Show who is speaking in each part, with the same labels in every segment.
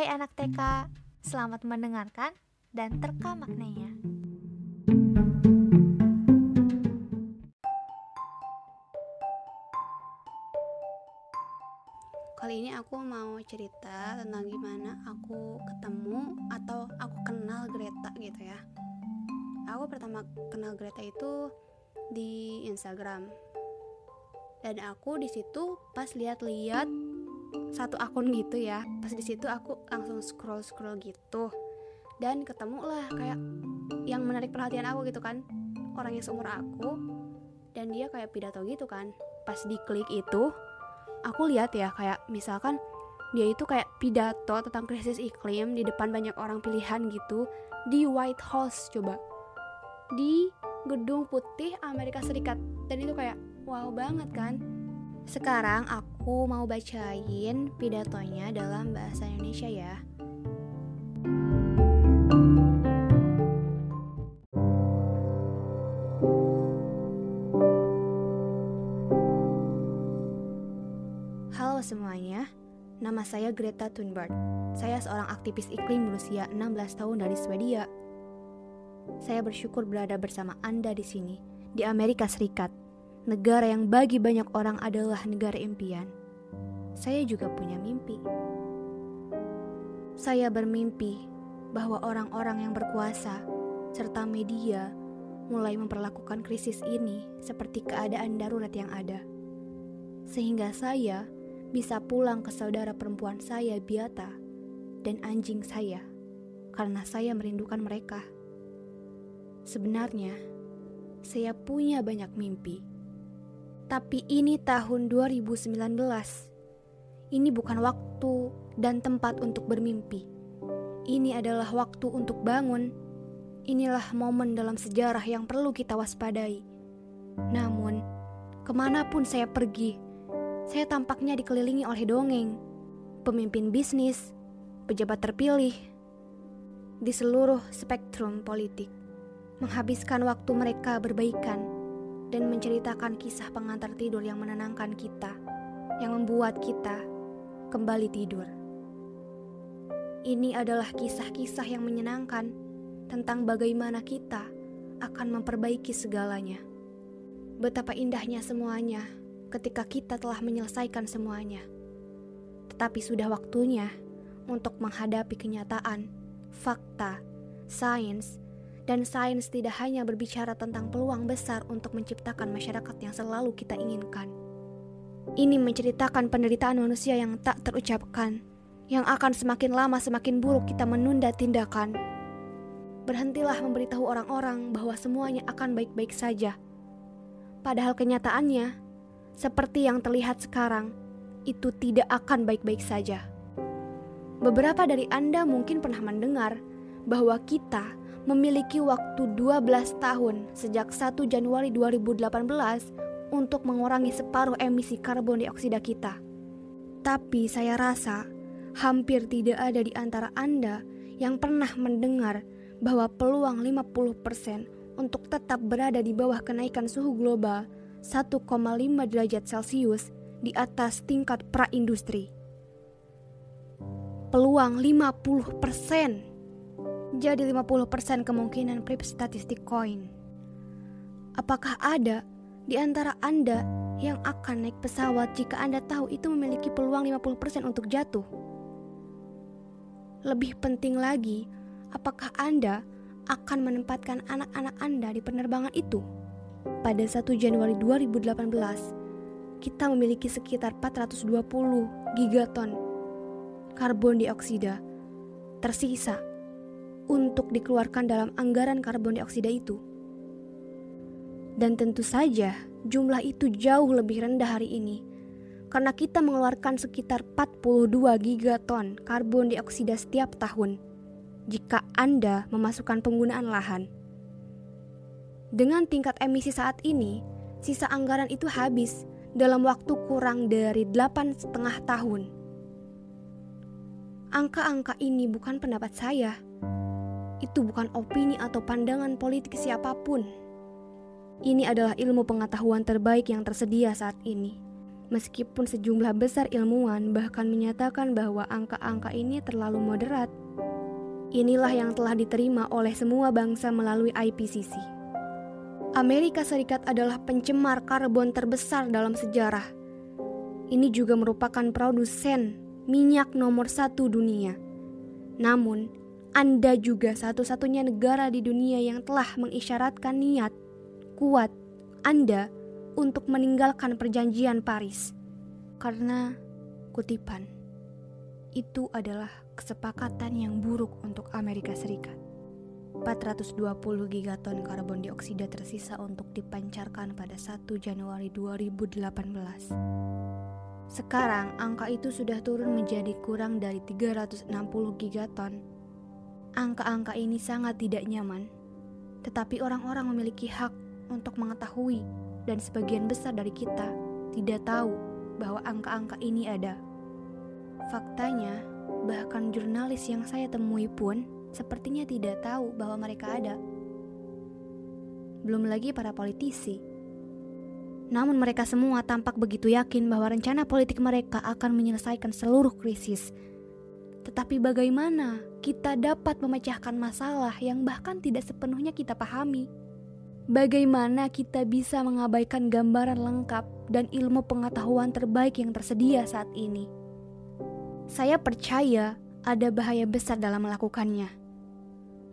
Speaker 1: Hai anak TK, selamat mendengarkan dan terka maknanya.
Speaker 2: Kali ini aku mau cerita tentang gimana aku ketemu atau aku kenal Greta gitu ya. Aku pertama kenal Greta itu di Instagram. Dan aku di situ pas lihat-lihat satu akun gitu ya. Pas di situ aku langsung scroll-scroll gitu. Dan ketemu lah kayak yang menarik perhatian aku gitu kan. Orang yang seumur aku dan dia kayak pidato gitu kan. Pas diklik itu, aku lihat ya kayak misalkan dia itu kayak pidato tentang krisis iklim di depan banyak orang pilihan gitu di White House coba di gedung putih Amerika Serikat dan itu kayak wow banget kan sekarang aku mau bacain pidatonya dalam bahasa Indonesia ya Halo semuanya, nama saya Greta Thunberg. Saya seorang aktivis iklim berusia 16 tahun dari Swedia. Saya bersyukur berada bersama Anda di sini, di Amerika Serikat, negara yang bagi banyak orang adalah negara impian. Saya juga punya mimpi. Saya bermimpi bahwa orang-orang yang berkuasa serta media mulai memperlakukan krisis ini seperti keadaan darurat yang ada. Sehingga saya bisa pulang ke saudara perempuan saya, Biata, dan anjing saya, karena saya merindukan mereka. Sebenarnya, saya punya banyak mimpi. Tapi ini tahun 2019. Ini bukan waktu dan tempat untuk bermimpi. Ini adalah waktu untuk bangun. Inilah momen dalam sejarah yang perlu kita waspadai. Namun, ke mana pun saya pergi, saya tampaknya dikelilingi oleh dongeng, pemimpin bisnis, pejabat terpilih, di seluruh spektrum politik, menghabiskan waktu mereka berbaikan dan menceritakan kisah pengantar tidur yang menenangkan kita, yang membuat kita kembali tidur. Ini adalah kisah-kisah yang menyenangkan tentang bagaimana kita akan memperbaiki segalanya. Betapa indahnya semuanya ketika kita telah menyelesaikan semuanya. Tetapi sudah waktunya untuk menghadapi kenyataan, fakta, sains, dan sains tidak hanya berbicara tentang peluang besar untuk menciptakan masyarakat yang selalu kita inginkan. Ini menceritakan penderitaan manusia yang tak terucapkan, yang akan semakin lama semakin buruk kita menunda tindakan. Berhentilah memberitahu orang-orang bahwa semuanya akan baik-baik saja. Padahal kenyataannya, seperti yang terlihat sekarang, itu tidak akan baik-baik saja. Beberapa dari Anda mungkin pernah mendengar bahwa kita memiliki waktu 12 tahun sejak 1 Januari 2018 untuk mengurangi separuh emisi karbon dioksida kita. Tapi saya rasa hampir tidak ada di antara Anda yang pernah mendengar bahwa peluang 50% untuk tetap berada di bawah kenaikan suhu global 1,5 derajat Celcius di atas tingkat praindustri. Peluang 50%. Jadi 50% kemungkinan prip statistik koin. Apakah ada di antara Anda yang akan naik pesawat jika Anda tahu itu memiliki peluang 50% untuk jatuh? Lebih penting lagi, apakah Anda akan menempatkan anak-anak Anda di penerbangan itu? pada 1 Januari 2018, kita memiliki sekitar 420 gigaton karbon dioksida tersisa untuk dikeluarkan dalam anggaran karbon dioksida itu. Dan tentu saja jumlah itu jauh lebih rendah hari ini karena kita mengeluarkan sekitar 42 gigaton karbon dioksida setiap tahun jika Anda memasukkan penggunaan lahan. Dengan tingkat emisi saat ini, sisa anggaran itu habis dalam waktu kurang dari delapan setengah tahun. Angka-angka ini bukan pendapat saya. Itu bukan opini atau pandangan politik siapa pun. Ini adalah ilmu pengetahuan terbaik yang tersedia saat ini. Meskipun sejumlah besar ilmuwan bahkan menyatakan bahwa angka-angka ini terlalu moderat. Inilah yang telah diterima oleh semua bangsa melalui IPCC. Amerika Serikat adalah pencemar karbon terbesar dalam sejarah. Ini juga merupakan produsen minyak nomor satu dunia. Namun, Anda juga satu-satunya negara di dunia yang telah mengisyaratkan niat kuat Anda untuk meninggalkan perjanjian Paris. Karena kutipan itu adalah kesepakatan yang buruk untuk Amerika Serikat. 420 gigaton karbon dioksida tersisa untuk dipancarkan pada 1 Januari 2018. Sekarang angka itu sudah turun menjadi kurang dari 360 gigaton. Angka-angka ini sangat tidak nyaman, tetapi orang-orang memiliki hak untuk mengetahui dan sebagian besar dari kita tidak tahu bahwa angka-angka ini ada. Faktanya, bahkan jurnalis yang saya temui pun sepertinya tidak tahu bahwa mereka ada. Belum lagi para politisi. Namun mereka semua tampak begitu yakin bahwa rencana politik mereka akan menyelesaikan seluruh krisis. Tetapi bagaimana kita dapat memecahkan masalah yang bahkan tidak sepenuhnya kita pahami? Bagaimana kita bisa mengabaikan gambaran lengkap dan ilmu pengetahuan terbaik yang tersedia saat ini? Saya percaya ada bahaya besar dalam melakukannya.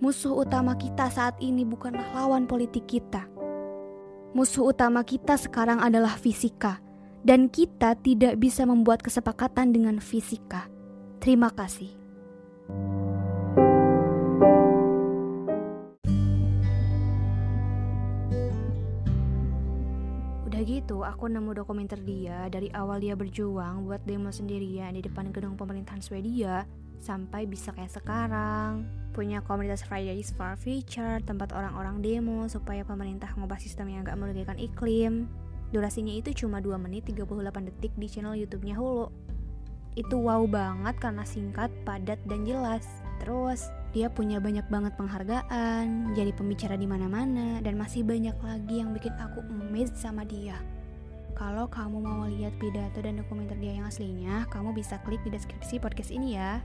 Speaker 2: Musuh utama kita saat ini bukanlah lawan politik kita. Musuh utama kita sekarang adalah fisika, dan kita tidak bisa membuat kesepakatan dengan fisika. Terima kasih. Udah gitu, aku nemu dokumenter dia dari awal dia berjuang buat demo sendirian di depan gedung pemerintahan Swedia sampai bisa kayak sekarang. Punya komunitas Fridays for Future, tempat orang-orang demo supaya pemerintah ngubah sistem yang gak merugikan iklim. Durasinya itu cuma 2 menit 38 detik di channel YouTube-nya Hulu. Itu wow banget karena singkat, padat, dan jelas. Terus, dia punya banyak banget penghargaan, jadi pembicara di mana-mana, dan masih banyak lagi yang bikin aku amazed sama dia. Kalau kamu mau lihat pidato dan dokumenter dia yang aslinya, kamu bisa klik di deskripsi podcast ini ya.